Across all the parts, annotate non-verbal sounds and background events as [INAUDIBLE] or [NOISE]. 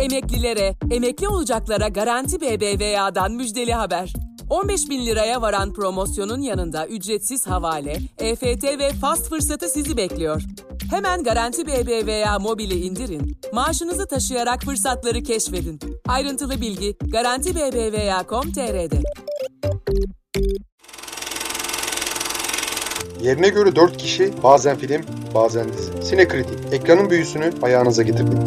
Emeklilere, emekli olacaklara Garanti BBVA'dan müjdeli haber. 15 bin liraya varan promosyonun yanında ücretsiz havale, EFT ve fast fırsatı sizi bekliyor. Hemen Garanti BBVA mobili indirin, maaşınızı taşıyarak fırsatları keşfedin. Ayrıntılı bilgi Garanti BBVA.com.tr'de. Yerine göre 4 kişi, bazen film, bazen dizi. Sinekritik, ekranın büyüsünü ayağınıza getirdik.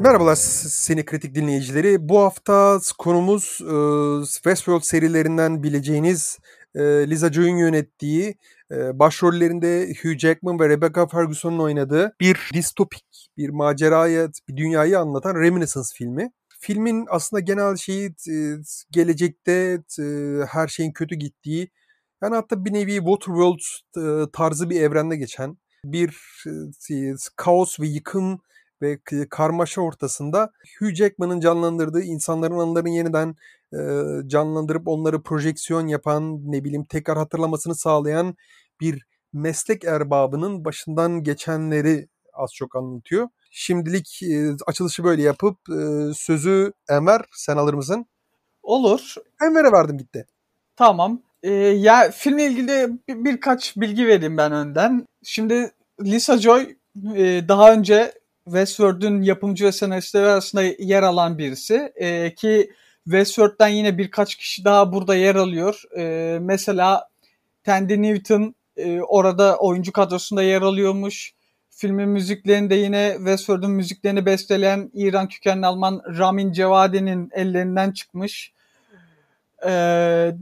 Merhabalar seni kritik dinleyicileri. Bu hafta konumuz e, Westworld serilerinden bileceğiniz e, Liza Joy'un yönettiği e, başrollerinde Hugh Jackman ve Rebecca Ferguson'un oynadığı bir distopik, bir maceraya, bir dünyayı anlatan Reminiscence filmi. Filmin aslında genel şeyi e, gelecekte e, her şeyin kötü gittiği, yani hatta bir nevi Waterworld e, tarzı bir evrende geçen bir e, kaos ve yıkım ve karmaşa ortasında Hugh Jackman'ın canlandırdığı insanların anılarını yeniden e, canlandırıp onları projeksiyon yapan, ne bileyim tekrar hatırlamasını sağlayan bir meslek erbabının başından geçenleri az çok anlatıyor. Şimdilik e, açılışı böyle yapıp e, sözü Enver sen alır mısın? Olur. Enver'e verdim gitti. Tamam. Ee, ya filmle ilgili bir, birkaç bilgi vereyim ben önden. Şimdi Lisa Joy e, daha önce Westworld'un yapımcı ve senaristleri arasında yer alan birisi. E, ki Westworld'den yine birkaç kişi daha burada yer alıyor. E, mesela Tandy Newton e, orada oyuncu kadrosunda yer alıyormuş. Filmin müziklerini de yine Westworld'un müziklerini besteleyen İran kökenli Alman Ramin Cevadi'nin ellerinden çıkmış. E,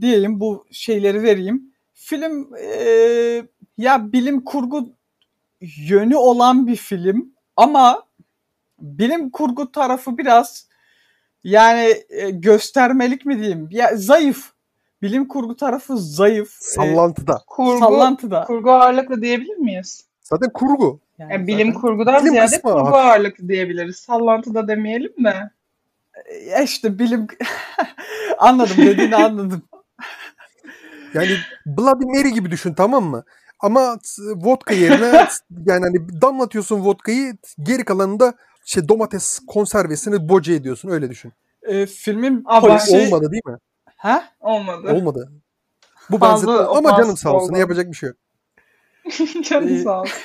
diyeyim bu şeyleri vereyim. Film e, ya bilim kurgu yönü olan bir film ama bilim kurgu tarafı biraz yani e, göstermelik mi diyeyim? Ya zayıf. Bilim kurgu tarafı zayıf. E, sallantıda. E, kurgu, Sallantıda. Kurgu ağırlıklı diyebilir miyiz? Zaten kurgu. Yani, yani bilim zaten... kurgudan bilim ziyade kurgu var. ağırlıklı diyebiliriz. Sallantıda demeyelim de. E işte bilim [LAUGHS] anladım dediğini anladım. yani Bloody Mary gibi düşün tamam mı? Ama vodka yerine [LAUGHS] yani hani damlatıyorsun vodkayı geri kalanında şey domates konservesini boca ediyorsun öyle düşün. E, filmin polisi... Olmadı değil mi? Ha? Olmadı. Olmadı. Bu benzetme ama canım sağ olsun olmadı. yapacak bir şey yok. [LAUGHS] canım ee, sağ olsun.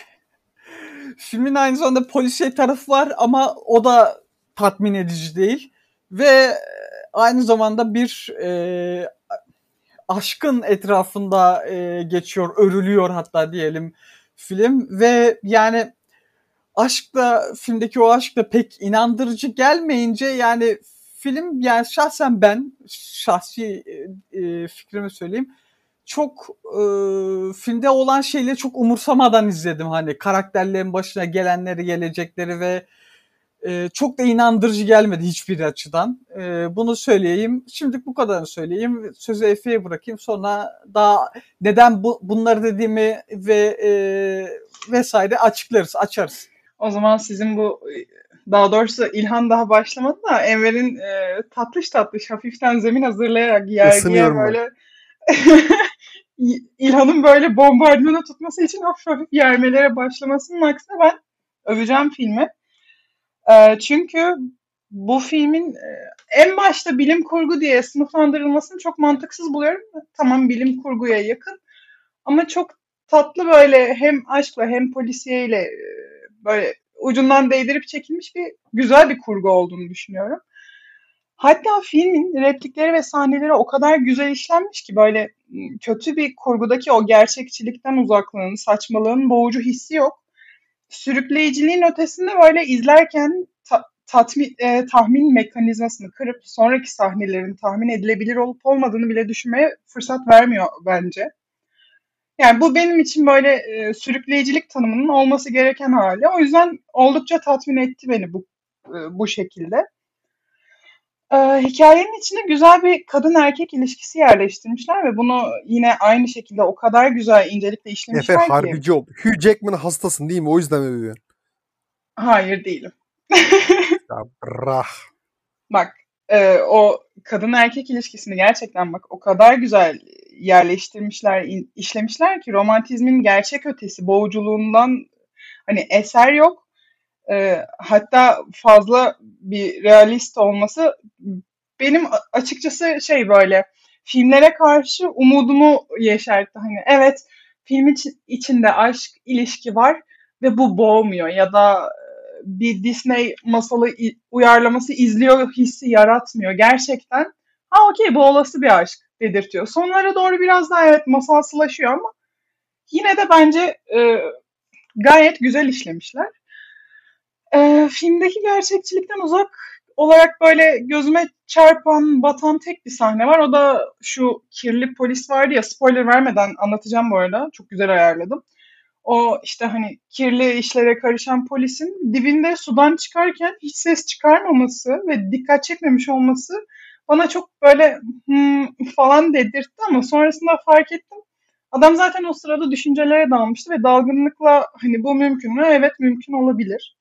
Filmin aynı zamanda polisiye tarafı var ama o da tatmin edici değil. Ve aynı zamanda bir e, aşkın etrafında e, geçiyor, örülüyor hatta diyelim film. Ve yani aşkla filmdeki o aşk da pek inandırıcı gelmeyince yani film yani şahsen ben şahsi e, e, fikrimi söyleyeyim çok e, filmde olan şeyleri çok umursamadan izledim. Hani karakterlerin başına gelenleri gelecekleri ve e, çok da inandırıcı gelmedi hiçbir açıdan. E, bunu söyleyeyim. Şimdi bu kadarını söyleyeyim. Sözü Efe'ye bırakayım. Sonra daha neden bu, bunları dediğimi ve e, vesaire açıklarız, açarız. O zaman sizin bu daha doğrusu İlhan daha başlamadı da Enver'in e, tatlış tatlış hafiften zemin hazırlayarak yer yer böyle [LAUGHS] İlhan'ın böyle bombardımana tutması için hafif hafif yermelere başlamasının aksine ben öveceğim filmi. E, çünkü bu filmin e, en başta bilim kurgu diye sınıflandırılmasını çok mantıksız buluyorum. Tamam bilim kurguya yakın ama çok tatlı böyle hem aşkla hem polisiyeyle e, böyle ucundan değdirip çekilmiş bir güzel bir kurgu olduğunu düşünüyorum. Hatta filmin replikleri ve sahneleri o kadar güzel işlenmiş ki böyle kötü bir kurgudaki o gerçekçilikten uzaklığın, saçmalığın boğucu hissi yok sürükleyiciliğin ötesinde böyle izlerken ta, tatmin, e, tahmin mekanizmasını kırıp sonraki sahnelerin tahmin edilebilir olup olmadığını bile düşünmeye fırsat vermiyor bence. Yani bu benim için böyle e, sürükleyicilik tanımının olması gereken hali. O yüzden oldukça tatmin etti beni bu e, bu şekilde. Ee, hikayenin içine güzel bir kadın erkek ilişkisi yerleştirmişler ve bunu yine aynı şekilde o kadar güzel incelikle işlemişler Efe, ki. harbici ol. Hugh Jackman hastasın değil mi? O yüzden mi övüyorsun? Hayır değilim. [LAUGHS] ya brah. Bak e, o kadın erkek ilişkisini gerçekten bak o kadar güzel yerleştirmişler, işlemişler ki romantizmin gerçek ötesi boğuculuğundan hani eser yok e, hatta fazla bir realist olması benim açıkçası şey böyle filmlere karşı umudumu yeşertti. Hani evet film için, içinde aşk, ilişki var ve bu boğmuyor ya da bir Disney masalı uyarlaması izliyor hissi yaratmıyor. Gerçekten ha okey bu olası bir aşk dedirtiyor. Sonlara doğru biraz daha evet masalsılaşıyor ama yine de bence e, gayet güzel işlemişler. E, filmdeki gerçekçilikten uzak olarak böyle gözüme çarpan, batan tek bir sahne var. O da şu kirli polis vardı ya spoiler vermeden anlatacağım bu arada. Çok güzel ayarladım o işte hani kirli işlere karışan polisin dibinde sudan çıkarken hiç ses çıkarmaması ve dikkat çekmemiş olması bana çok böyle hmm, falan dedirtti ama sonrasında fark ettim. Adam zaten o sırada düşüncelere dalmıştı ve dalgınlıkla hani bu mümkün mü? Evet mümkün olabilir.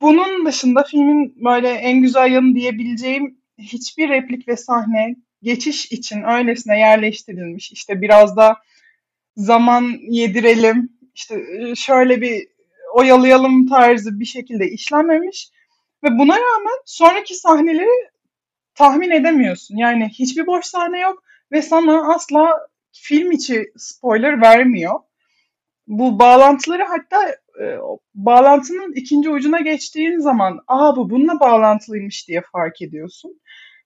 Bunun dışında filmin böyle en güzel yanı diyebileceğim hiçbir replik ve sahne geçiş için öylesine yerleştirilmiş. İşte biraz da zaman yedirelim, işte e, şöyle bir oyalayalım tarzı bir şekilde işlenmemiş. Ve buna rağmen sonraki sahneleri tahmin edemiyorsun. Yani hiçbir boş sahne yok ve sana asla film içi spoiler vermiyor. Bu bağlantıları hatta e, bağlantının ikinci ucuna geçtiğin zaman aa bu bununla bağlantılıymış diye fark ediyorsun.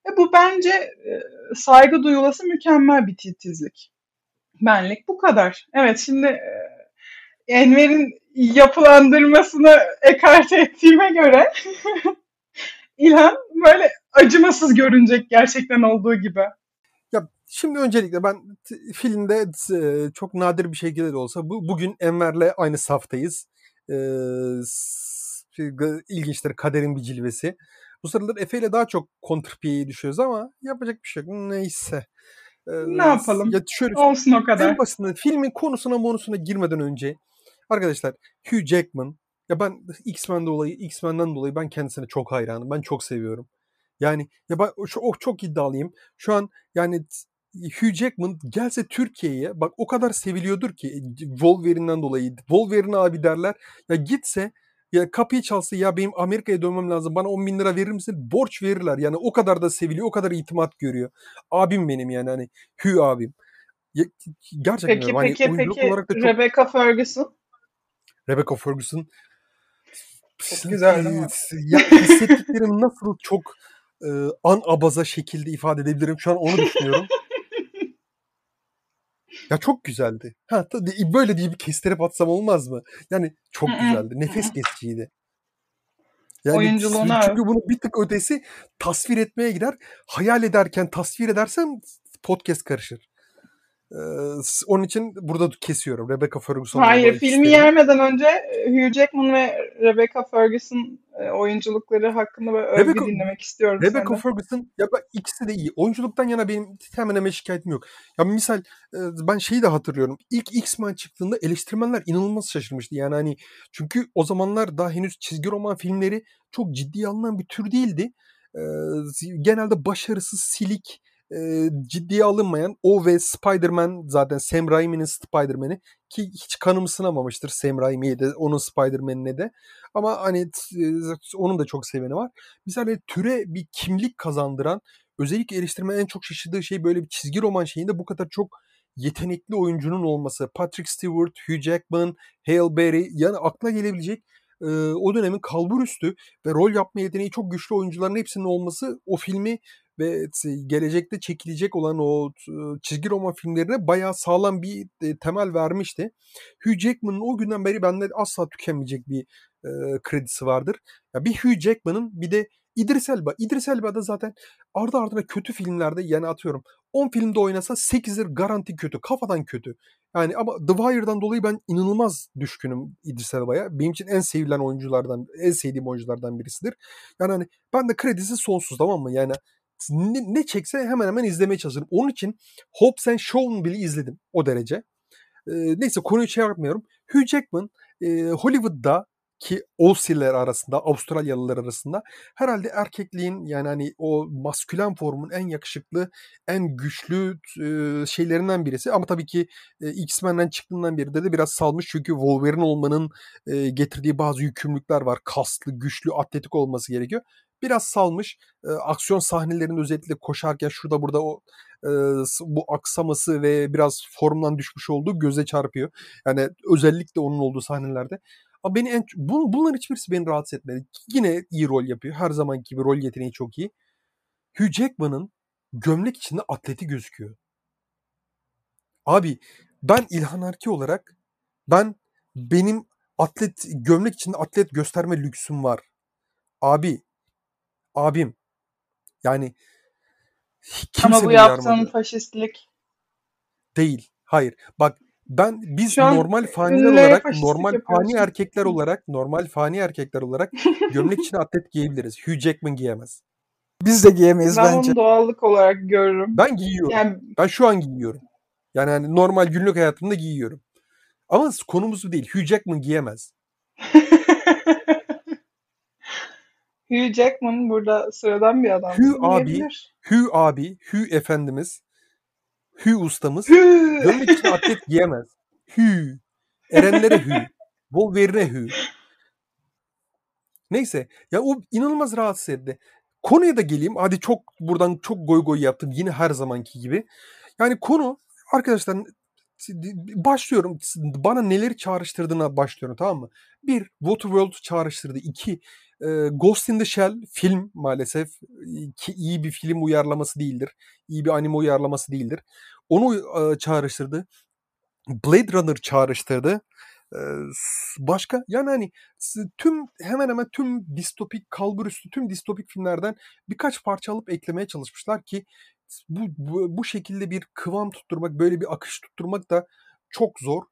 Ve bu bence e, saygı duyulası mükemmel bir titizlik. Benlik bu kadar. Evet şimdi e, Enver'in yapılandırmasını ekarte ettiğime göre [LAUGHS] İlhan böyle acımasız görünecek gerçekten olduğu gibi. Ya şimdi öncelikle ben filmde e, çok nadir bir şekilde de olsa bu bugün Enver'le aynı saftayız. Ee, ilginçtir kaderin bir cilvesi. Bu sıralar Efe ile daha çok kontrpiyeye düşüyoruz ama yapacak bir şey yok. Neyse. Ne yapalım? Ya şöyle, Olsun o kadar. En basitinden filmin konusuna bonusuna girmeden önce arkadaşlar Hugh Jackman ya ben X-Men dolayı X-Men'den dolayı ben kendisine çok hayranım. Ben çok seviyorum. Yani ya ben oh, çok iddialıyım. Şu an yani Hugh Jackman gelse Türkiye'ye bak o kadar seviliyordur ki Wolverine'den dolayı. Wolverine abi derler. Ya gitse ya kapıyı çalsa ya benim Amerika'ya dönmem lazım bana 10 bin lira verir misin? Borç verirler. Yani o kadar da seviliyor, o kadar itimat görüyor. Abim benim yani hani Hugh abim. Ya, gerçekten peki, hani peki, peki, olarak da çok... Rebecca Ferguson? Rebecca Ferguson çok güzel değil mi? Ya hissettiklerim nasıl çok e, an abaza şekilde ifade edebilirim şu an onu düşünüyorum. Ya çok güzeldi. Ha böyle diye bir kestirip atsam olmaz mı? Yani çok güzeldi. Nefes kesiciydi. Yani Oyunculuğuna çünkü bunu bir tık ötesi tasvir etmeye gider. Hayal ederken tasvir edersem podcast karışır. Ee, onun için burada kesiyorum. Rebecca Ferguson. Hayır filmi yermeden önce e, Hugh Jackman ve Rebecca Ferguson e, oyunculukları hakkında böyle övgü Rebecca, dinlemek istiyorum. Rebecca senden. Ferguson ya ben, ikisi de iyi. Oyunculuktan yana benim hemen hemen şikayetim yok. Ya misal e, ben şeyi de hatırlıyorum. İlk X-Men çıktığında eleştirmenler inanılmaz şaşırmıştı. Yani hani çünkü o zamanlar daha henüz çizgi roman filmleri çok ciddi alınan bir tür değildi. Genelde başarısız, silik, e, ciddiye alınmayan o ve Spider-Man zaten Sam Raimi'nin Spider-Man'i ki hiç kanım sınamamıştır Sam Raimi'ye de onun Spider-Man'ine de. Ama hani e, onun da çok seveni var. Mesela hani türe bir kimlik kazandıran özellikle eleştirme en çok şaşırdığı şey böyle bir çizgi roman şeyinde bu kadar çok yetenekli oyuncunun olması. Patrick Stewart, Hugh Jackman, Hale Berry yani akla gelebilecek e, o dönemin kalburüstü ve rol yapma yeteneği çok güçlü oyuncuların hepsinin olması o filmi ve gelecekte çekilecek olan o çizgi roman filmlerine bayağı sağlam bir temel vermişti. Hugh Jackman'ın o günden beri bende asla tükenmeyecek bir e, kredisi vardır. Ya bir Hugh Jackman'ın bir de İdris Elba. İdris Elba da zaten ardı ardına kötü filmlerde yani atıyorum 10 filmde oynasa 8'ir garanti kötü. Kafadan kötü. Yani ama The Wire'dan dolayı ben inanılmaz düşkünüm İdris Elba'ya. Benim için en sevilen oyunculardan, en sevdiğim oyunculardan birisidir. Yani hani ben de kredisi sonsuz tamam mı? Yani ne, ne çekse hemen hemen izlemeye çalışırım. Onun için Hobbs and Shaw'un bile izledim o derece. E, neyse konuyu şey yapmıyorum. Hugh Jackman e, Hollywood'da ki Aussiler arasında, Avustralyalılar arasında herhalde erkekliğin yani hani o maskülen formun en yakışıklı, en güçlü e, şeylerinden birisi. Ama tabii ki e, X-Men'den çıktığından beri de, de biraz salmış çünkü Wolverine olmanın e, getirdiği bazı yükümlülükler var. Kaslı, güçlü, atletik olması gerekiyor. Biraz salmış. E, aksiyon sahnelerinde özellikle koşarken şurada burada o e, bu aksaması ve biraz formdan düşmüş olduğu göze çarpıyor. Yani özellikle onun olduğu sahnelerde. Ama beni en bun, bunların hiçbirisi beni rahatsız etmedi. Yine iyi rol yapıyor. Her zamanki gibi rol yeteneği çok iyi. Hugh Jackman'ın gömlek içinde atleti gözüküyor. Abi ben İlhan Erki olarak ben benim atlet gömlek içinde atlet gösterme lüksüm var. Abi abim yani Ama bu yaptığın faşistlik. Değil. Hayır. Bak ben biz normal faniler olarak normal fani yapıyorsun. erkekler [LAUGHS] olarak normal fani erkekler olarak [LAUGHS] gömlek içine atlet giyebiliriz. Hugh Jackman giyemez. Biz de giyemeyiz Ben bence. onu doğallık olarak görürüm. Ben giyiyorum. Yani Ben şu an giyiyorum. Yani hani normal günlük hayatımda giyiyorum. Ama konumuz bu değil. Hugh Jackman giyemez. [LAUGHS] Hugh Jackman burada sıradan bir adam. Hugh abi. Hugh abi, Hugh efendimiz, Hugh ustamız Hugh. gömlek içine atlet giyemez. Hugh. Erenlere Hugh. Wolverine'e Hugh. Neyse. Ya o inanılmaz rahatsız etti. Konuya da geleyim. Hadi çok buradan çok goy goy yaptım. Yine her zamanki gibi. Yani konu arkadaşlar başlıyorum. Bana neleri çağrıştırdığına başlıyorum tamam mı? Bir, Waterworld çağrıştırdı. İki, e, Ghost in the Shell film maalesef ki iyi bir film uyarlaması değildir. İyi bir anime uyarlaması değildir. Onu e, çağrıştırdı. Blade Runner çağrıştırdı. Ee, Başka yani hani tüm hemen hemen tüm distopik kalburüstü tüm distopik filmlerden birkaç parça alıp eklemeye çalışmışlar ki bu, bu, bu şekilde bir kıvam tutturmak böyle bir akış tutturmak da çok zor.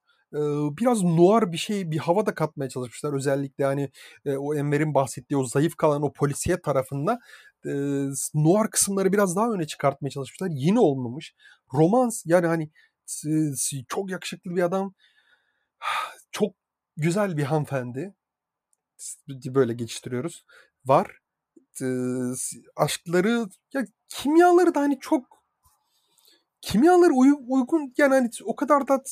Biraz noir bir şey bir hava da katmaya çalışmışlar. Özellikle hani o Enver'in bahsettiği o zayıf kalan o polisiye tarafında e, noir kısımları biraz daha öne çıkartmaya çalışmışlar. Yine olmamış. Romans yani hani çok yakışıklı bir adam [SIGHS] çok güzel bir hanımefendi böyle geçiştiriyoruz var aşkları ya kimyaları da hani çok kimyaları uy- uygun yani hani o kadar da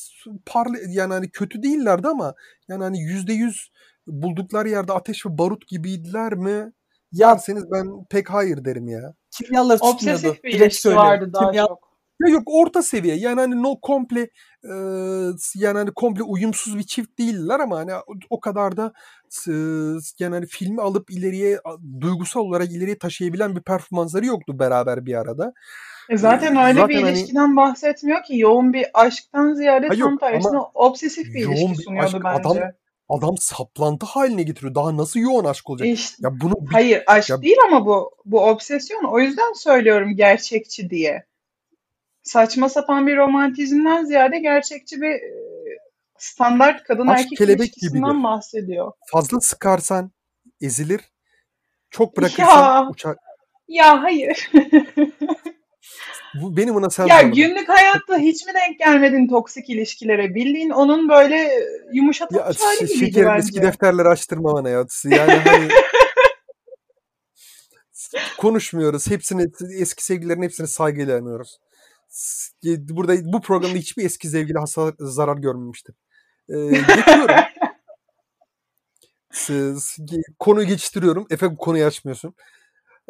parlı yani hani kötü değillerdi ama yani hani yüzde yüz buldukları yerde ateş ve barut gibiydiler mi? Ya Derseniz ben pek hayır derim ya. kimyaları tutmuyordu. Obsesif bir Direkt ilişki söyleyeyim. vardı daha Kimya- çok. Ya yok orta seviye yani hani no komple e, yani hani komple uyumsuz bir çift değiller ama hani o, kadar da e, yani hani filmi alıp ileriye duygusal olarak ileriye taşıyabilen bir performansları yoktu beraber bir arada. E zaten öyle Zaten bir hani- ilişkiden bahsetmiyor ki. Yoğun bir aşktan ziyade Ha yok, tam tersine obsesif bir ilişki sunuyordu aşk, bence. adam- Adam saplantı haline getiriyor. Daha nasıl yoğun aşk olacak? İşte, Ya bunu bir- hayır aşk Ya- değil ama bu bu obsesyon. O yüzden söylüyorum gerçekçi diye. Saçma sapan bir romantizmden ziyade gerçekçi bir e, standart kadın Aşk erkek kelebek ilişkisinden gibidir. bahsediyor. fazla sıkarsan ezilir. Çok bırakırsan Ya. uçar. Ya hayır. [LAUGHS] Bu benim buna sen ya günlük hayatta hiç mi denk gelmedin toksik ilişkilere? Bildiğin onun böyle Ya yumuşatılmış hali ş- gibiydi şekerim bence. eski defterleri açtırma bana ya. Yani hani [LAUGHS] konuşmuyoruz. Hepsini eski sevgililerin hepsini saygıyla anıyoruz. Burada bu programda hiçbir eski sevgili hasar zarar görmemiştir. Ee, geçiyorum. [LAUGHS] Konuyu geçiştiriyorum. Efe bu konuyu açmıyorsun.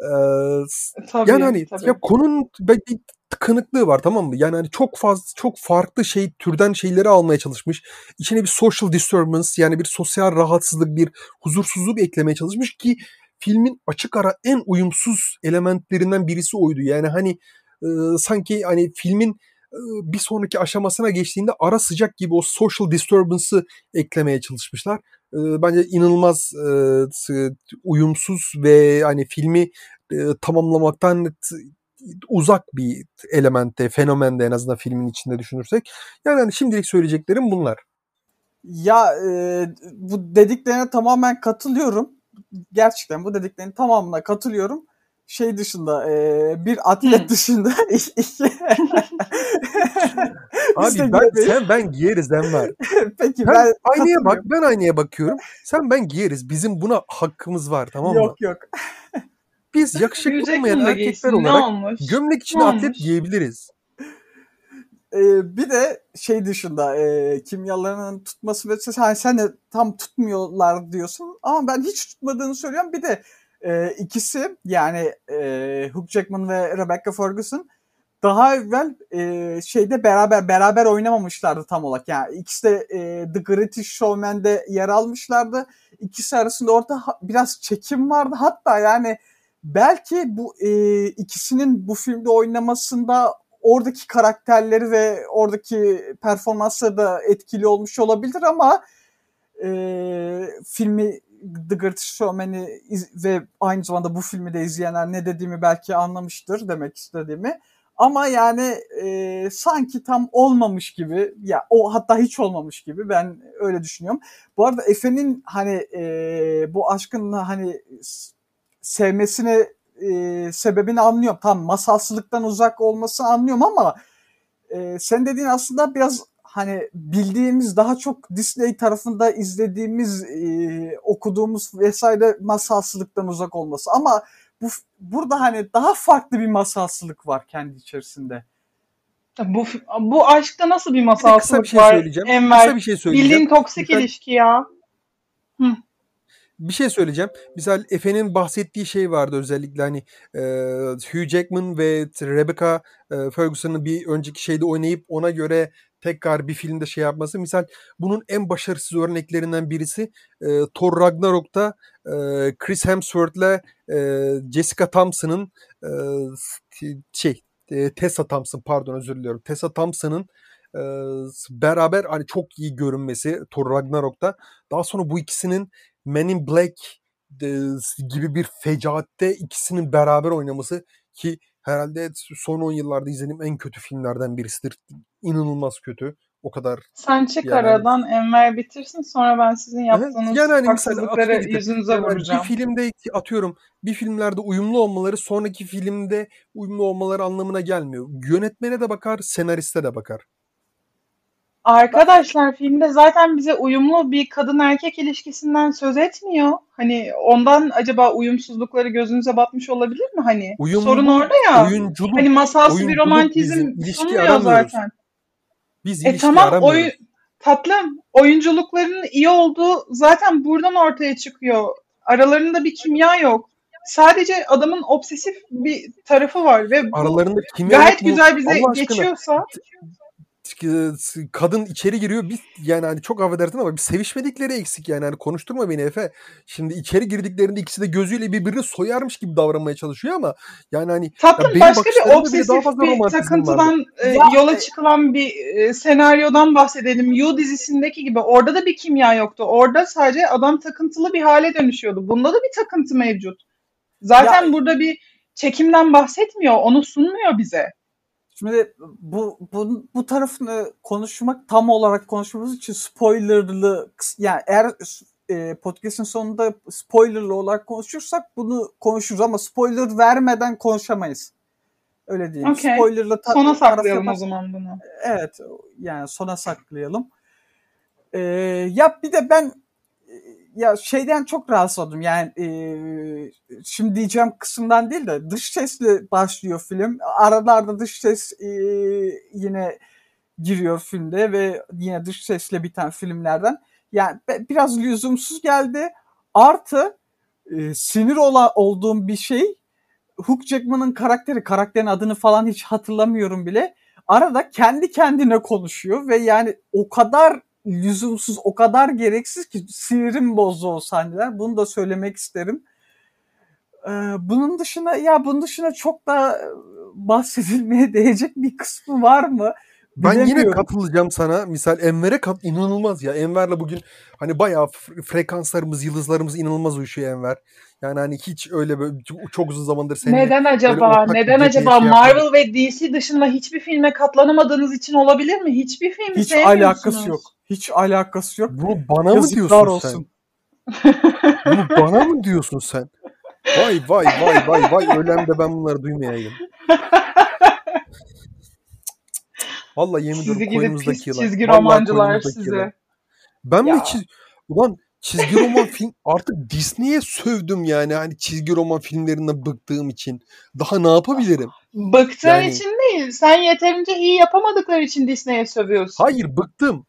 Ee, Tabii, yani hani tabii. ya konunun be- bir tıkanıklığı var tamam mı? Yani hani çok fazla çok farklı şey türden şeyleri almaya çalışmış. İçine bir social disturbance yani bir sosyal rahatsızlık, bir huzursuzluk eklemeye çalışmış ki filmin açık ara en uyumsuz elementlerinden birisi oydu. Yani hani e, sanki hani filmin e, bir sonraki aşamasına geçtiğinde ara sıcak gibi o social disturbance'ı eklemeye çalışmışlar. E, bence inanılmaz e, uyumsuz ve hani filmi e, tamamlamaktan uzak bir elementte, fenomende en azından filmin içinde düşünürsek. Yani hani şimdilik söyleyeceklerim bunlar. Ya e, bu dediklerine tamamen katılıyorum. Gerçekten bu dediklerinin tamamına katılıyorum. Şey dışında e, bir atlet dışında [LAUGHS] iki, [LAUGHS] [LAUGHS] Abi ben, giyemeyiz. sen ben giyeriz Enver. [LAUGHS] Peki Sen ben aynaya bak ben aynaya bakıyorum. Sen ben giyeriz. Bizim buna hakkımız var tamam mı? Yok yok. [LAUGHS] Biz yakışıklı olmayan erkekler giysin olarak olmuş? gömlek içine Ne atlet giyebiliriz. Ee, bir de şey dışında e, kimyalarının tutması ve hani sen de tam tutmuyorlar diyorsun ama ben hiç tutmadığını söylüyorum. Bir de e, ikisi yani e, Hugh Jackman ve Rebecca Ferguson daha evvel e, şeyde beraber beraber oynamamışlardı tam olarak. Yani ikisi de e, The Greatest Showman'de yer almışlardı. İkisi arasında orada ha- biraz çekim vardı. Hatta yani belki bu e, ikisinin bu filmde oynamasında oradaki karakterleri ve oradaki performansları da etkili olmuş olabilir ama e, filmi The Greatest Showman'i ve aynı zamanda bu filmi de izleyenler ne dediğimi belki anlamıştır demek istediğimi. Ama yani e, sanki tam olmamış gibi ya o hatta hiç olmamış gibi ben öyle düşünüyorum. Bu arada Efe'nin hani e, bu aşkın hani sevmesine e, sebebini anlıyorum. Tam masalsılıktan uzak olmasını anlıyorum ama e, sen dediğin aslında biraz hani bildiğimiz daha çok Disney tarafında izlediğimiz e, okuduğumuz vesaire masalsılıktan uzak olması ama bu burada hani daha farklı bir masalsılık var kendi içerisinde. Bu bu aşkta nasıl bir masalsılık kısa bir şey var söyleyeceğim. Enver? Kısa bir şey söyleyeceğim. Bildiğin toksik Lütfen. ilişki ya. bir şey söyleyeceğim. Misal Efe'nin bahsettiği şey vardı özellikle hani e, Hugh Jackman ve Rebecca e, Ferguson'ın bir önceki şeyde oynayıp ona göre tekrar bir filmde şey yapması. Misal bunun en başarısız örneklerinden birisi e, Thor Ragnarok'ta e, Chris Hemsworth'le e, Jessica Thompson'ın e, şey e, Tessa Thompson pardon özür diliyorum. Tessa Thompson'ın e, beraber hani çok iyi görünmesi Thor Ragnarok'ta. Daha sonra bu ikisinin Men in Black e, gibi bir fecaatte ikisinin beraber oynaması ki herhalde son 10 yıllarda izlediğim en kötü filmlerden birisidir. İnanılmaz kötü. O kadar. Sen çık Yani- aradan Enver bitirsin sonra ben sizin yaptığınız Yani hani mesela haksızlıkları ki- yüzünüze Yani vuracağım. bir filmde atıyorum bir filmlerde uyumlu olmaları sonraki filmde uyumlu olmaları anlamına gelmiyor. Yönetmene de bakar, senariste de bakar. Arkadaşlar filmde zaten bize uyumlu bir kadın erkek ilişkisinden söz etmiyor. Hani ondan acaba uyumsuzlukları gözünüze batmış olabilir mi hani? Uyumlu, Sorun orada ya. Oyunculuk. Hani masalsı bir romantizm aramıyoruz. zaten. Biz E tamam aramıyoruz. oyun tatlım oyunculuklarının iyi olduğu zaten buradan ortaya çıkıyor. Aralarında bir kimya yok. Sadece adamın obsesif bir tarafı var ve Aralarında kimya gayet yok mu? güzel bize Allah aşkına. geçiyorsa kadın içeri giriyor biz yani hani çok affedersin ama bir sevişmedikleri eksik yani hani konuşturma beni Efe. Şimdi içeri girdiklerinde ikisi de gözüyle birbirini soyarmış gibi davranmaya çalışıyor ama yani hani tatlım benim başka bir obsesif daha fazla bir takıntıdan e, Ya, yola e- çıkılan bir e, senaryodan bahsedelim. You dizisindeki gibi orada da bir kimya yoktu. Orada sadece adam takıntılı bir hale dönüşüyordu. Bunda da bir takıntı mevcut. Zaten Ya- burada bir çekimden bahsetmiyor. Onu sunmuyor bize. Şimdi bu bu, bu tarafını konuşmak tam olarak konuşmamız için spoilerlı yani eğer e, podcast'in sonunda spoilerlı olarak konuşursak bunu konuşuruz ama spoiler vermeden konuşamayız. Öyle diyeyim. Okey. Spoilerlı ta- Sona saklayalım o zaman bunu. Evet yani sona saklayalım. Ee, ya bir de ben ya şeyden çok rahatsız oldum. Yani e, şimdi diyeceğim kısımdan değil de dış sesle başlıyor film. Aralarda dış ses e, yine giriyor filmde ve yine dış sesle biten filmlerden. Yani biraz lüzumsuz geldi. Artı e, sinir ola, olduğum bir şey Hugh Jackman'ın karakteri, karakterin adını falan hiç hatırlamıyorum bile. Arada kendi kendine konuşuyor ve yani o kadar lüzumsuz, o kadar gereksiz ki sinirim bozdu o sahneler. Bunu da söylemek isterim. Ee, bunun dışında ya bunun dışında çok da bahsedilmeye değecek bir kısmı var mı? Ben yine katılacağım sana. Misal Enver'e kat inanılmaz ya. Enver'le bugün hani bayağı frekanslarımız, yıldızlarımız inanılmaz uyuşuyor Enver. Yani hani hiç öyle böyle çok- uzun zamandır seninle Neden acaba? Neden acaba? şey Marvel ve DC dışında hiçbir filme katlanamadığınız için olabilir mi? Hiçbir filmi Hiç sevmiyorsunuz. alakası yok. Hiç alakası yok. Bunu bana mı Yazıklar diyorsun olsun. sen? [LAUGHS] Bunu bana mı diyorsun sen? Vay vay vay vay vay ölen de ben bunları duymayayım. [LAUGHS] Vallahi yemin ediyorum koynumuzdaki yılan. çizgi Vallahi romancılar size. yılan. Ben Ya. mi çiz... Ulan çizgi roman film [LAUGHS] artık Disney'e sövdüm yani hani çizgi roman filmlerinden bıktığım için. Daha ne yapabilirim? Bıktığın Yani- için değil. Sen yeterince iyi yapamadıkları için Disney'e sövüyorsun. Hayır bıktım.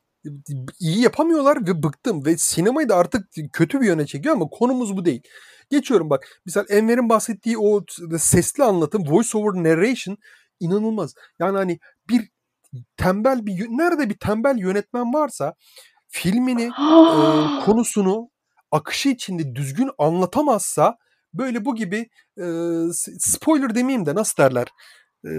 İyi yapamıyorlar ve bıktım. Ve sinemayı da artık kötü bir yöne çekiyor ama konumuz bu değil. Geçiyorum bak. Misal Enver'in bahsettiği o sesli anlatım, voice over narration inanılmaz. Yani hani bir tembel bir nerede bir tembel yönetmen varsa filmini e, [GASPS] konusunu akışı içinde düzgün anlatamazsa böyle bu gibi e, spoiler demeyeyim de nasıl derler e,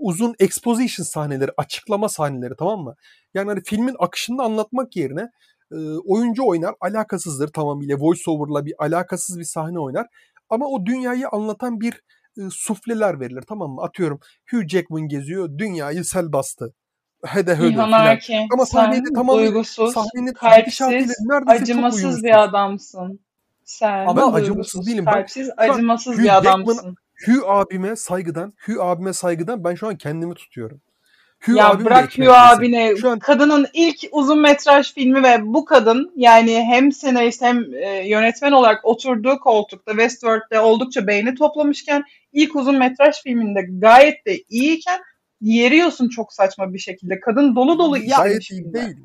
uzun exposition sahneleri açıklama sahneleri tamam mı? Yani hani filmin akışını anlatmak yerine e, oyuncu oynar alakasızdır tamamıyla voice over'la bir alakasız bir sahne oynar ama o dünyayı anlatan bir e, sufleler verilir tamam mı? Atıyorum Hugh Jackman geziyor dünyayı sel bastı. Hede hödö İlhan. Erkin, Ama sahnede tamamıyla duygusuz, sahnenin kalpsiz, acımasız bir adamsın. Sen Ama ben acımasız değilim. Ben kalpsiz, an acımasız bir Jackman- adamsın. Hugh abime saygıdan, Hugh abime saygıdan ben şu an kendimi tutuyorum. Hugh Ya bırak Hugh abine. Şu an Kadının ilk uzun metraj filmi ve bu kadın yani hem senarist hem e, yönetmen olarak oturduğu koltukta Westworld'de oldukça beğeni toplamışken ilk uzun metraj filminde gayet de iyiyken yeriyorsun çok saçma bir şekilde. Kadın dolu dolu gayet işlemiş iyi değil.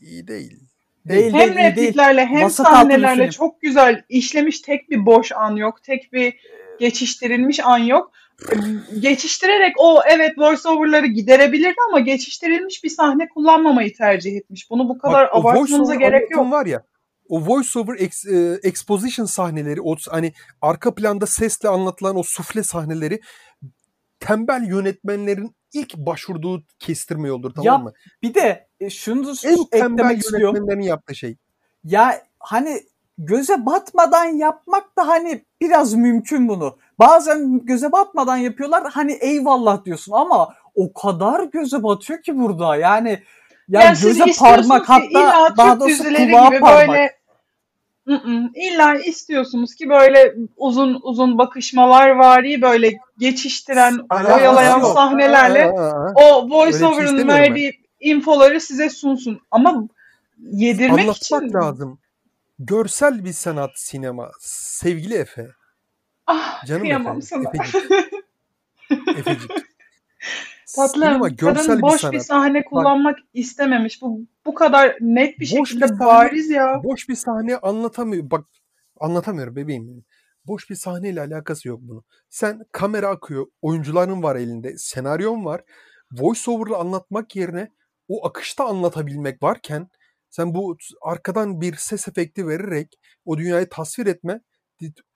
İyi değil. Değil, Hem değil, iyi değil. repliklerle hem bir sahnelerle çok güzel işlemiş tek bir boş an yok. Tek bir geçiştirilmiş an yok. Geçiştirerek o evet voiceover'ları giderebilirdi ama geçiştirilmiş bir sahne kullanmamayı tercih etmiş. Bunu bu kadar Bak, voiceover gerek yok. var ya. O voiceover ex, e, exposition sahneleri, o hani arka planda sesle anlatılan o sufle sahneleri tembel yönetmenlerin ilk başvurduğu kestirme yoldur tamam Ya, mı? Bir de e, şunu En tembel eklemek istiyorum. yönetmenlerin yaptığı şey. Ya hani göze batmadan yapmak da hani biraz mümkün bunu. Bazen göze batmadan yapıyorlar hani eyvallah diyorsun ama o kadar göze batıyor ki burada yani ya Yani göze parmak hatta daha doğrusu kulağa gibi parmak. böyle Mm-mm. illa istiyorsunuz ki böyle uzun uzun bakışmalar vari böyle geçiştiren, oyalayan yok. sahnelerle Aa, o Öyle bir şey voiceover'ın ben. verdiği infoları size sunsun. Ama yedirmek anlatmak için lazım. Görsel bir sanat sinema. Sevgili Efe. ah, Canım kıyamam Efe. sana. Efecik. [LAUGHS] Efecik. Tatlım, Sinema görsel kadın bir boş bir sanat. sahne kullanmak istememiş. Bu bu kadar net bir Boş şekilde bir sahne- bariz ya. Boş bir sahne anlatamıyor. Bak anlatamıyorum bebeğim benim. Boş bir sahneyle alakası yok bunun. Sen kamera akıyor, oyuncuların var elinde, senaryon var. Voice over'la anlatmak yerine o akışta anlatabilmek varken sen bu arkadan bir ses efekti vererek o dünyayı tasvir etme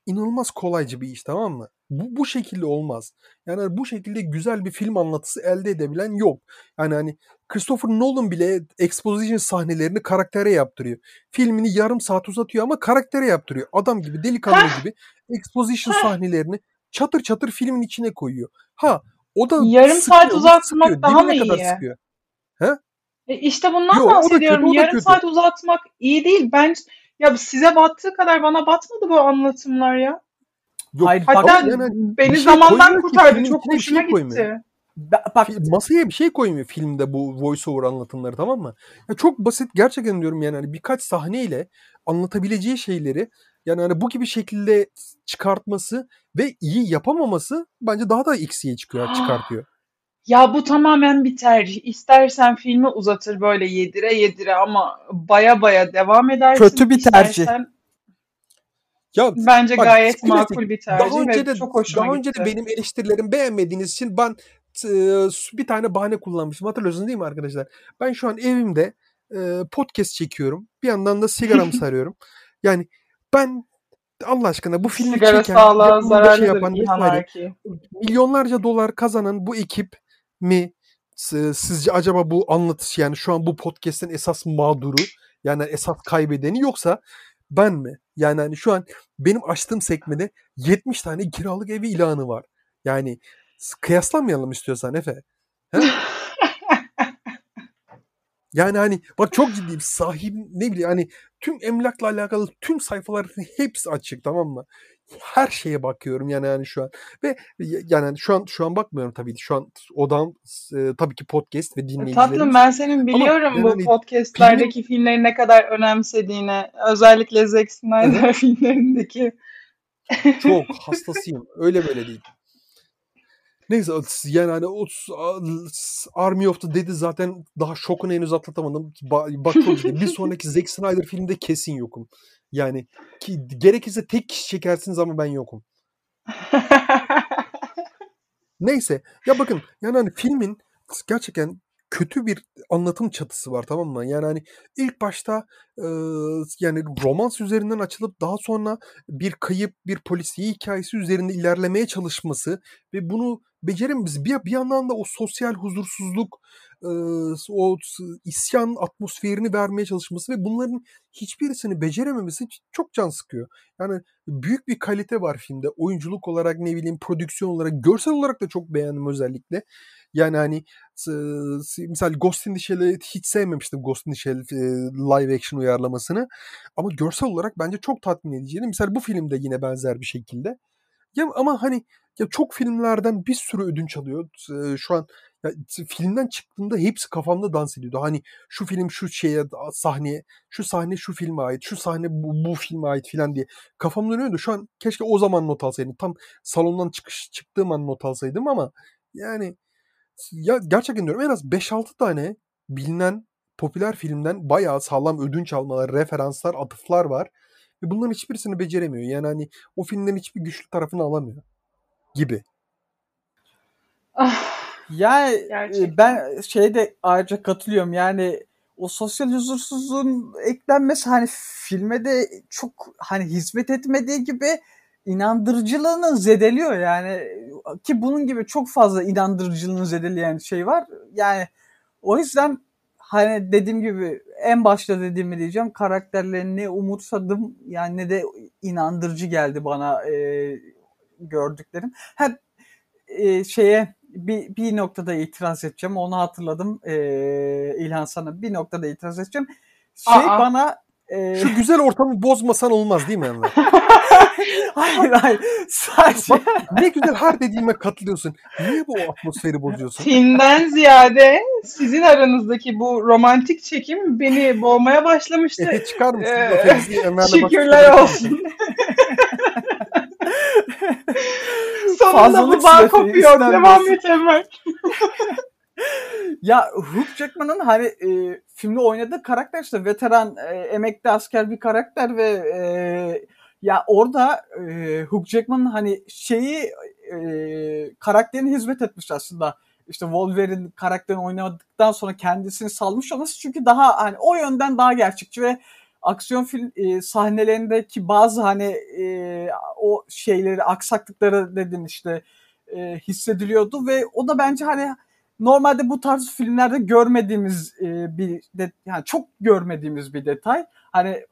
inanılmaz kolaycı bir iş tamam mı? Bu, bu şekilde olmaz. Yani bu şekilde güzel bir film anlatısı elde edebilen yok. Yani hani Christopher Nolan bile exposition sahnelerini karaktere yaptırıyor. Filmini yarım saat uzatıyor ama karaktere yaptırıyor. Adam gibi, delikanlı gibi exposition sahnelerini çatır çatır filmin içine koyuyor. Ha o da Yarım sıkıyor, saat uzatmak sıkıyor. daha mı kadar iyi? sıkıyor. E işte bundan Yo, kötü, bahsediyorum. da Yarım kötü. saat uzatmak iyi değil. Ben ya size battığı kadar bana batmadı bu anlatımlar ya. Yok, Hayır, bak- Hatta yani beni şey zamandan kurtardı. Çok bir hoşuma şey koymuyor. gitti. Ba- Bak masaya bir şey koymuyor filmde bu voice over anlatımları tamam mı? Ya çok basit gerçekten diyorum yani hani birkaç sahneyle anlatabileceği şeyleri yani hani bu gibi şekilde çıkartması ve iyi yapamaması bence daha da eksiye çıkıyor, [GASPS] çıkartıyor. Ya bu tamamen bir tercih. İstersen filmi uzatır böyle yedire yedire ama baya baya devam edersin. Kötü bir tercih. İstersen Ya bence Bak, gayet makul bir tercih daha önce ve de çok hoşuma daha önce gitti. de benim eleştirilerim beğenmediğiniz için ben e, bir tane bahane kullanmıştım. Hatırlıyorsunuz değil mi arkadaşlar? Ben şu an evimde e, podcast çekiyorum. Bir yandan da sigaramı [LAUGHS] sarıyorum. Yani ben Allah aşkına bu filmi Sigara çeken, sağlığa şey zararlıdır yapan İlhan vesaire Erki. milyonlarca dolar kazanan bu ekip mi s- sizce acaba bu anlatış yani şu an bu podcast'in esas mağduru yani esas kaybedeni yoksa ben mi? Yani hani şu an benim açtığım sekmede 70 tane kiralık evi ilanı var. Yani kıyaslamayalım istiyorsan Efe. He? [LAUGHS] Yani hani bak çok ciddiyim. Sahip ne bileyim hani tüm emlakla alakalı tüm sayfaların hepsi açık tamam mı? Her şeye bakıyorum yani yani şu an ve yani şu an şu an bakmıyorum tabii ki. Şu an odam e, tabii ki podcast ve dinleyicilerim. Tatlım ben senin biliyorum yani bu hani podcastlerdeki filmleri ne kadar önemsediğini. Özellikle Zack Snyder [LAUGHS] filmlerindeki. Çok hastasıyım. Öyle böyle değil. Neyse yani hani o Army of the Dead'i zaten daha şokunu henüz atlatamadım. Bak çok ciddi. Bir sonraki Zack Snyder filmde kesin yokum. Yani ki gerekirse tek kişi çekersiniz ama ben yokum. [LAUGHS] Neyse ya bakın yani hani filmin gerçekten kötü bir anlatım çatısı var tamam mı? Yani hani ilk başta e, yani romans üzerinden açılıp daha sonra bir kayıp bir polisiye hikayesi üzerinde ilerlemeye çalışması ve bunu becerememiz bir, bir yandan da o sosyal huzursuzluk e, o isyan atmosferini vermeye çalışması ve bunların hiçbirisini becerememesi çok can sıkıyor. Yani büyük bir kalite var filmde. Oyunculuk olarak ne bileyim prodüksiyon olarak görsel olarak da çok beğendim özellikle. Yani hani misal Ghost in the Shell'i hiç sevmemiştim Ghost in the Shell live action uyarlamasını. Ama görsel olarak bence çok tatmin ediciydi. Misal bu filmde yine benzer bir şekilde. Ya ama hani ya çok filmlerden bir sürü ödünç alıyor. Şu an ya, filmden çıktığında hepsi kafamda dans ediyordu. Hani şu film şu şeye sahneye, şu sahne şu filme ait, şu sahne bu, bu filme ait filan diye kafamda dönüyordu. Şu an keşke o zaman not alsaydım. Tam salondan çıkış çıktığım an not alsaydım ama yani ya gerçekten diyorum en az 5-6 tane bilinen popüler filmden bayağı sağlam ödünç almalar, referanslar, atıflar var. Ve bunların hiçbirisini beceremiyor. Yani hani o filmlerin hiçbir güçlü tarafını alamıyor. Gibi. Ah, yani Gerçekten. ben şeyde ayrıca katılıyorum. Yani o sosyal huzursuzluğun eklenmesi hani filme de çok hani hizmet etmediği gibi inandırıcılığını zedeliyor yani ki bunun gibi çok fazla inandırıcılığını zedeleyen şey var. Yani o yüzden hani dediğim gibi en başta dediğimi diyeceğim karakterlerini umutsadım yani ne de inandırıcı geldi bana e, gördüklerim. Hep e, şeye bir, bir noktada itiraz edeceğim onu hatırladım e, İlhan sana bir noktada itiraz edeceğim. Şey Aa. bana e... Şu güzel ortamı bozmasan olmaz değil mi Enver? [LAUGHS] hayır hayır. Sadece... Bak, ne güzel her dediğime katılıyorsun. Niye bu atmosferi bozuyorsun? Filmden ziyade sizin aranızdaki bu romantik çekim beni boğmaya başlamıştı. Efe çıkar mısın? Ee, şükürler olsun. [LAUGHS] Sonunda bu bağ kopuyor. Devam et Emel. [LAUGHS] [LAUGHS] ya Hugh Jackman'ın hani e, filmde oynadığı karakter işte veteran e, emekli asker bir karakter ve e, ya orada e, Hugh Jackman'ın hani şeyi e, karakterine hizmet etmiş aslında. İşte Wolverine karakterini oynadıktan sonra kendisini salmış olması çünkü daha hani o yönden daha gerçekçi ve aksiyon film e, sahnelerindeki bazı hani e, o şeyleri aksaklıkları dedin işte e, hissediliyordu ve o da bence hani normalde bu tarz filmlerde görmediğimiz e, bir de, yani çok görmediğimiz bir detay. Hani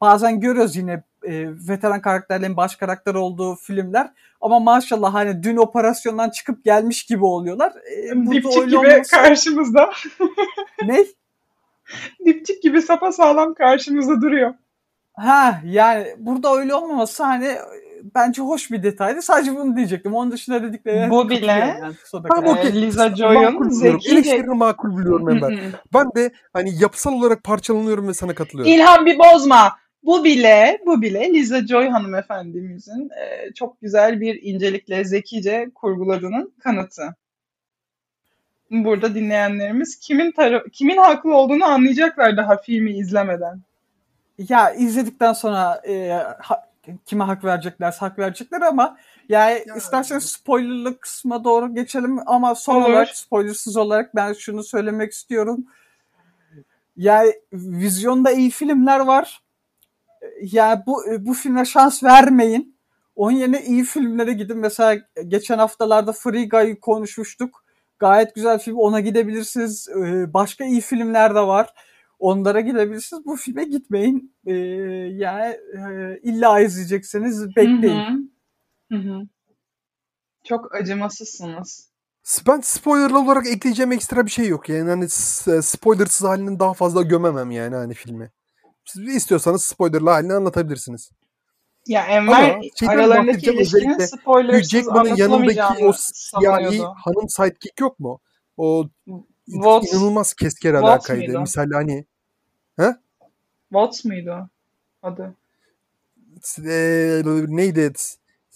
bazen görüyoruz yine e, veteran karakterlerin baş karakter olduğu filmler ama maşallah hani dün operasyondan çıkıp gelmiş gibi oluyorlar. E, Dipçik gibi olması... karşımızda. [LAUGHS] ne? [LAUGHS] Dipçik gibi sapa sağlam karşımızda duruyor. Ha yani burada öyle olmaması hani bence hoş bir detaydı. Sadece bunu diyecektim. Onun dışında dedikleri Bu bile yani, ben okay. Liza Joy'un zekice... Eleştirini makul biliyorum Ember. ben de hani yapısal olarak parçalanıyorum ve sana katılıyorum. İlhan bir bozma. Bu bile, bu bile Liza Joy hanımefendimizin e, çok güzel bir incelikle zekice kurguladığının kanıtı. Burada dinleyenlerimiz kimin tarafı, kimin haklı olduğunu anlayacaklar daha filmi izlemeden. Ya izledikten sonra e, ha, kime hak verecekler hak verecekler ama yani ya, isterseniz spoilerlı kısma doğru geçelim ama son olur. olarak spoilersız olarak ben şunu söylemek istiyorum. Yani vizyonda iyi filmler var. Yani bu bu filme şans vermeyin. Onun yerine iyi filmlere gidin. Mesela geçen haftalarda Free Guy'ı konuşmuştuk. Gayet güzel film. Ona gidebilirsiniz. Ee, başka iyi filmler de var onlara gidebilirsiniz. Bu filme gitmeyin. Ee, yani e, illa izleyecekseniz bekleyin. Hı hı. Hı hı. Çok acımasızsınız. Ben spoilerlı olarak ekleyeceğim ekstra bir şey yok. Yani hani s- spoilersız halini daha fazla gömemem yani hani filmi. Siz istiyorsanız spoilerlı halini anlatabilirsiniz. Ya Enver Ama aralarındaki ilişkinin spoilersız Jackman'ın yanındaki o siyahi hanım sidekick yok mu? O Watts, inanılmaz keskin Watts alakaydı. mıydı? Misal hani Watts mıydı adı? e, neydi?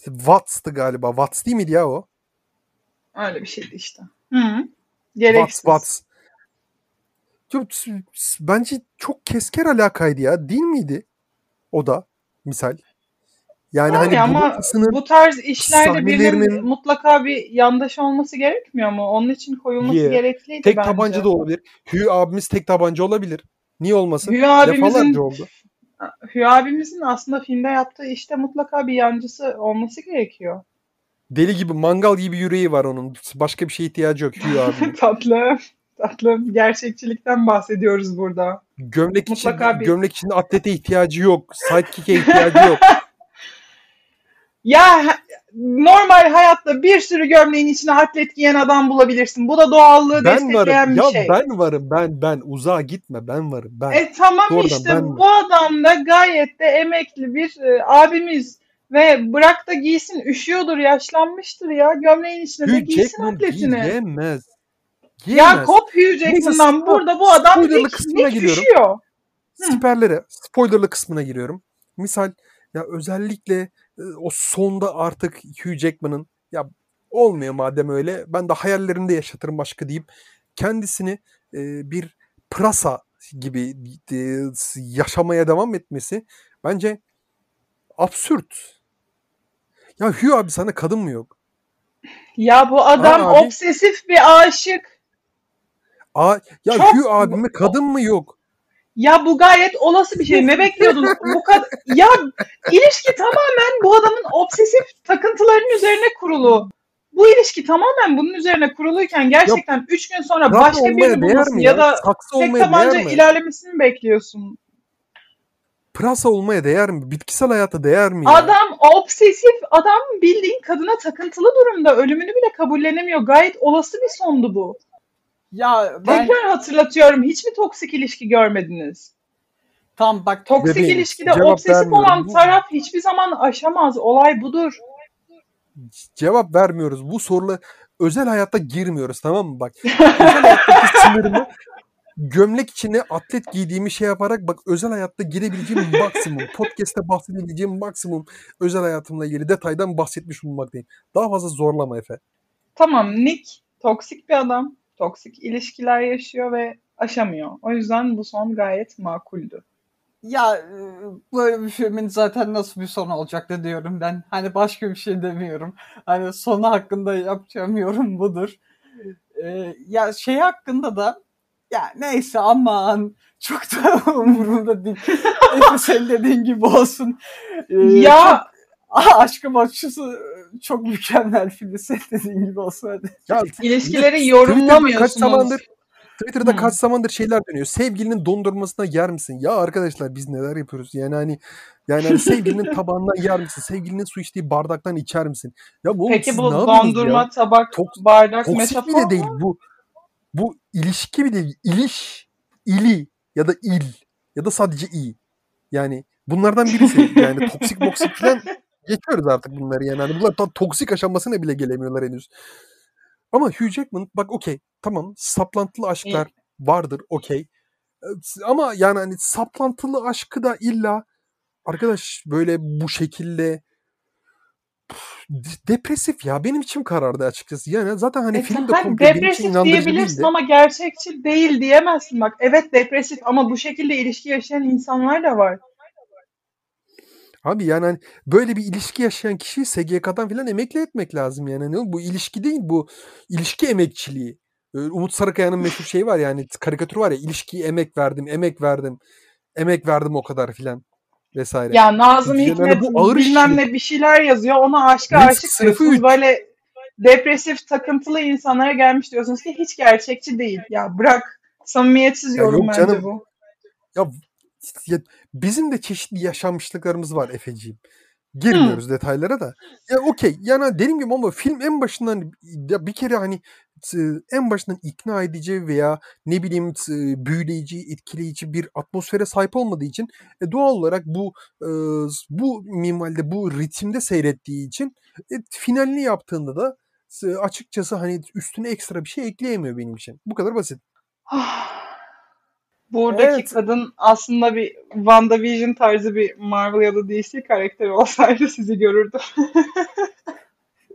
Watts'tı galiba. Watts değil miydi ya o? Öyle bir şeydi işte. Hı. Watts, Gereksiz. Watts. Çok, bence çok kesker alakaydı ya. Değil miydi? O da misal. Yani Yani hani ama babasının bu tarz işlerde birinin sahnelerinin- mutlaka bir yandaşı olması gerekmiyor mu? Onun için koyulması Yeah. gerekliydi tek bence. tabanca da olabilir. Hugh abimiz tek tabanca olabilir. Niye olmasın? Hugh abimizin oldu. Hugh abimizin aslında filmde yaptığı işte mutlaka bir yancısı olması gerekiyor. Deli gibi mangal gibi yüreği var onun. Başka bir şeye ihtiyacı yok Hugh [LAUGHS] abinin. Tatlı. Tatlı. Gerçekçilikten bahsediyoruz burada. Gömlek için Mutlaka bir- gömlek için atlete ihtiyacı yok. Sidekick'e ihtiyacı yok. [LAUGHS] Ya normal hayatta bir sürü gömleğin içine atlet giyen adam bulabilirsin. Bu da doğallığı ben destekleyen varım. bir Ya şey. ben varım. Ben ben uzağa gitme. Ben varım. Ben. E tamam Doğrudan işte ben bu adam da gayet de emekli bir e, abimiz ve bırak da giysin üşüyordur yaşlanmıştır ya gömleğin içine de Hugh giysin Jackman atletini. giyemez. Ya Giyemez. kop Hugh Jackman'dan burada bu adam Nick, kısmına Nick giriyorum. üşüyor. Siperlere, spoilerlı kısmına giriyorum. Misal ya özellikle o sonda artık Hugh Jackman'ın ya olmuyor madem öyle ben de hayallerimde yaşatırım başka deyip kendisini e, bir prasa gibi e, yaşamaya devam etmesi bence absürt. Ya Hugh abi sana kadın mı yok? Ya bu adam Aa, abi. obsesif bir aşık. Aa, ya Çok- Hugh abime kadın mı yok? Ya bu gayet olası bir şey. Ne bekliyordun? bu kad ya ilişki tamamen bu adamın obsesif takıntılarının üzerine kurulu. Bu ilişki tamamen bunun üzerine kuruluyken gerçekten 3 gün sonra başka birini mi ya ya? da Saksı tek tabanca ilerlemesini mi bekliyorsun? Pırasa olmaya değer mi? Bitkisel hayata değer mi ya? Adam obsesif, adam bildiğin kadına takıntılı durumda. Ölümünü bile kabullenemiyor. Gayet olası bir sondu bu. Ya ben Tekrar hatırlatıyorum. Hiç mi toksik ilişki görmediniz? tam bak Toksik Bebeğim, ilişkide obsesif olan Bu- taraf hiçbir zaman aşamaz. Olay budur. Cevap vermiyoruz. Bu sorula özel hayatta girmiyoruz tamam mı? Bak [LAUGHS] özel hayattaki sınırımı gömlek içine atlet giydiğimi şey yaparak bak özel hayatta girebileceğim maksimum, podcast'te bahsedebileceğim maksimum özel hayatımla ilgili detaydan bahsetmiş bulunmaktayım. Daha fazla zorlama Efe. Tamam Nick toksik bir adam. Toksik ilişkiler yaşıyor ve aşamıyor. O yüzden bu son gayet makuldü. ya e, böyle bir filmin zaten nasıl bir son olacaktı diyorum ben. Hani başka bir şey demiyorum. Hani sonu hakkında yapacağım yorum budur. E, ya şey hakkında da ya neyse aman çok da [LAUGHS] umurumda değil. Neyse senin dediğin gibi olsun. E, Ya çok- aşkım açısı çok mükemmel film. [LAUGHS] Senin dediğin gibi. Ya ilişkileri yorumlamıyorsunuz. kaç zamandır Twitter'da Hmm. kaç zamandır şeyler dönüyor. Sevgilinin dondurmasına yer misin? Ya arkadaşlar biz neler yapıyoruz? Yani hani yani hani [LAUGHS] sevgilinin tabağından yer misin? Sevgilinin su içtiği bardaktan içer misin? Ya bu Peki bu dondurma, ya? tabak, Tok- bardak Toksik metafor bile mu? değil bu. Bu ilişki bile değil. İliş, ili ya da il ya da sadece i. Yani bunlardan birisi. Yani toksik [LAUGHS] moksik falan geçiyoruz artık bunları yani. Hani bunlar ta- toksik aşamasına bile gelemiyorlar henüz. Ama Hugh Jackman bak okey tamam saplantılı aşklar vardır okey. Ee, Ama yani hani saplantılı aşkı da illa arkadaş böyle bu şekilde depresif ya benim içim karardı açıkçası. Yani zaten hani E, film de komple depresif diyebilirsin değildi. ama gerçekçi değil diyemezsin bak. Evet depresif ama bu şekilde ilişki yaşayan insanlar da var. Abi yani hani böyle bir ilişki yaşayan kişiyi SGK'dan falan emekli etmek lazım yani. Hani bu ilişki değil bu ilişki emekçiliği. Umut Sarıkaya'nın meşhur şeyi var yani karikatürü var ya ilişkiye emek verdim, emek verdim, emek verdim o kadar filan vesaire. Ya Nazım Yani Hikmet bu ağır bilmem işçilik. ne bir şeyler yazıyor. Ona aşka aşık diyorsunuz. Böyle depresif, takıntılı insanlara gelmiş diyorsunuz ki hiç gerçekçi değil. Ya bırak samimiyetsiz Ya yorum bence canım. bu. Ya, ya bizim de çeşitli yaşanmışlıklarımız var Efeciğim. Girmiyoruz detaylara da. Ya okey. Yani dediğim gibi ama film en başından ya bir kere hani en başından ikna edici veya ne bileyim büyüleyici, etkileyici bir atmosfere sahip olmadığı için e, doğal olarak bu bu minvalde, bu ritimde seyrettiği için e, finalini yaptığında da açıkçası hani üstüne ekstra bir şey ekleyemiyor benim için. Bu kadar basit. Buradaki evet. kadın aslında bir WandaVision tarzı bir Marvel ya da DC karakteri olsaydı sizi görürdüm.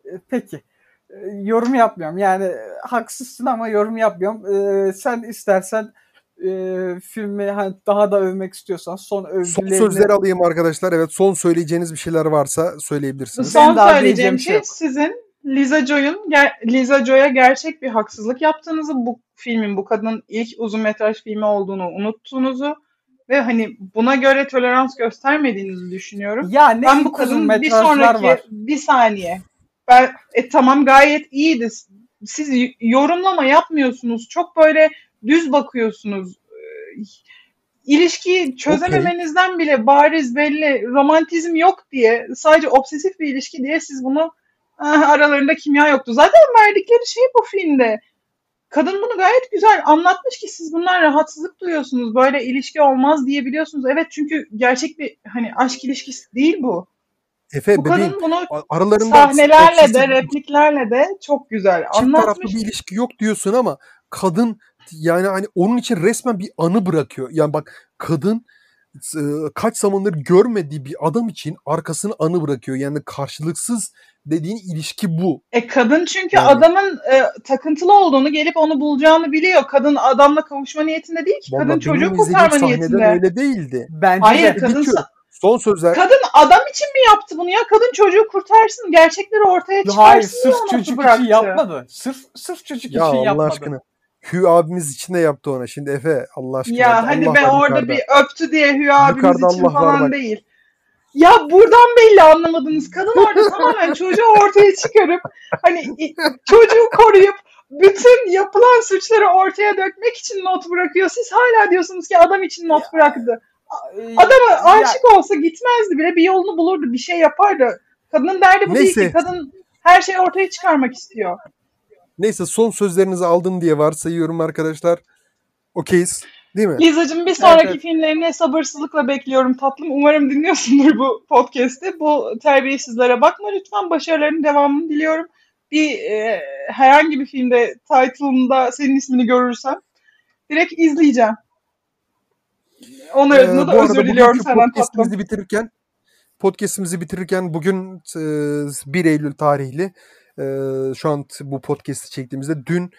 E, peki. E, yorum yapmıyorum. Yani haksızsın ama yorum yapmıyorum. Ee, sen istersen e, filmi hani daha da övmek istiyorsan son övgülerini... Son sözleri alayım arkadaşlar. Evet son söyleyeceğiniz bir şeyler varsa söyleyebilirsiniz. Son söyleyeceğim şey, şey sizin Liza Joy'un Liza Joy'a gerçek bir haksızlık yaptığınızı, bu filmin bu kadının ilk uzun metraj filmi olduğunu unuttuğunuzu ve hani buna göre tolerans göstermediğinizi düşünüyorum. Ya ne ben bu kadın bir sonraki var. bir saniye. Ben e, tamam gayet iyiydi. Siz yorumlama yapmıyorsunuz. Çok böyle düz bakıyorsunuz. Ee, ilişkiyi çözememenizden okay. bile bariz belli romantizm yok diye sadece obsesif bir ilişki diye siz bunu Ah, aralarında kimya yoktu. Zaten verdikleri şey bu filmde. Kadın bunu gayet güzel anlatmış ki siz bundan rahatsızlık duyuyorsunuz. Böyle ilişki olmaz diyebiliyorsunuz. Evet çünkü gerçek bir hani aşk ilişkisi değil bu. Efe bu bebeğim, kadın bunu aralarında sahnelerle de repliklerle de çok güzel çift anlatmış. taraflı bir ilişki yok diyorsun ama kadın yani hani onun için resmen bir anı bırakıyor. Yani bak kadın kaç zamandır görmediği bir adam için arkasını anı bırakıyor. Yani karşılıksız dediğin ilişki bu. E kadın çünkü yani. adamın e, takıntılı olduğunu gelip onu bulacağını biliyor. Kadın adamla kavuşma niyetinde değil ki. Vallahi kadın çocuğu kurtarma niyetinde. öyle değildi. Bence Hayır de. kadın Son sözler. Kadın adam için mi yaptı bunu ya? Kadın çocuğu kurtarsın, gerçekleri ortaya çıkarsın. Hayır, sırf çocuk bıraktı. için yapmadı. Sırf sırf çocuk ya için Allah yapmadı. Aşkına. Hü abimiz için de yaptı ona. Şimdi Efe Allah aşkına. Ya hani Allah ben orada yukarıda. bir öptü diye Hü abimiz yukarıda için Allah falan değil. Ya buradan belli anlamadınız. Kadın orada [LAUGHS] tamamen çocuğu ortaya çıkarıp hani çocuğu koruyup bütün yapılan suçları ortaya dökmek için not bırakıyor. Siz hala diyorsunuz ki adam için not bıraktı. Adamı aşık olsa gitmezdi bile bir yolunu bulurdu bir şey yapardı. Kadının derdi bu Neyse. değil ki. Kadın her şeyi ortaya çıkarmak istiyor. Neyse son sözlerinizi aldım diye varsayıyorum arkadaşlar. Okeyiz. Değil mi? Lizacığım bir sonraki evet, filmlerini sabırsızlıkla bekliyorum tatlım. Umarım dinliyorsundur bu podcast'i. Bu terbiyesizlere bakma lütfen. Başarılarının devamını diliyorum. Bir e, herhangi bir filmde title'ında senin ismini görürsem direkt izleyeceğim. Onun ee, adına da özür diliyorum senden tatlım. bitirirken podcast'imizi bitirirken bugün e, 1 Eylül tarihli şu an bu podcast'i çektiğimizde dün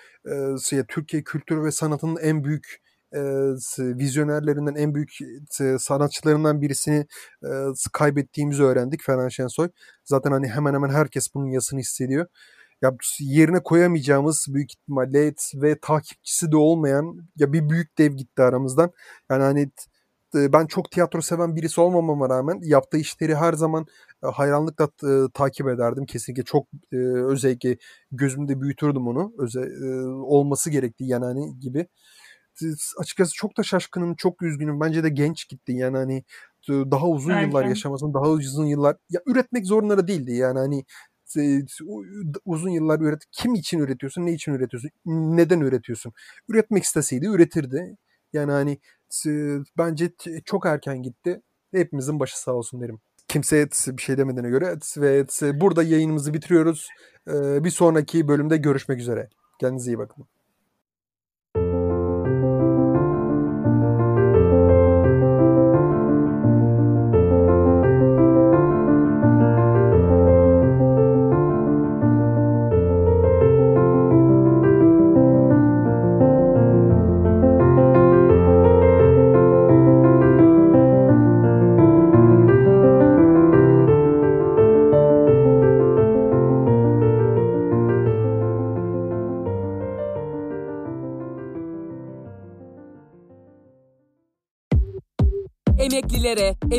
Türkiye kültür ve sanatının en büyük e, vizyonerlerinden en büyük e, sanatçılarından birisini e, kaybettiğimizi öğrendik Ferhan Şensoy. Zaten hani hemen hemen herkes bunun yasını hissediyor. Ya yerine koyamayacağımız büyük ihtimalle ve takipçisi de olmayan ya bir büyük dev gitti aramızdan. Yani hani ben çok tiyatro seven birisi olmamama rağmen yaptığı işleri her zaman hayranlıkla e, takip ederdim. Kesinlikle çok e, özellikle gözümde büyütürdüm onu. Öze, e, olması gerektiği yani hani gibi açıkçası çok da şaşkınım, çok üzgünüm. Bence de genç gitti. Yani hani daha uzun Erken. yıllar yaşamasını, daha uzun yıllar ya üretmek zorunda değildi. Yani hani uzun yıllar üret kim için üretiyorsun, ne için üretiyorsun, neden üretiyorsun? Üretmek isteseydi üretirdi. Yani hani bence çok erken gitti. Hepimizin başı sağ olsun derim. Kimseye bir şey demediğine göre ve burada yayınımızı bitiriyoruz. Bir sonraki bölümde görüşmek üzere. Kendinize iyi bakın.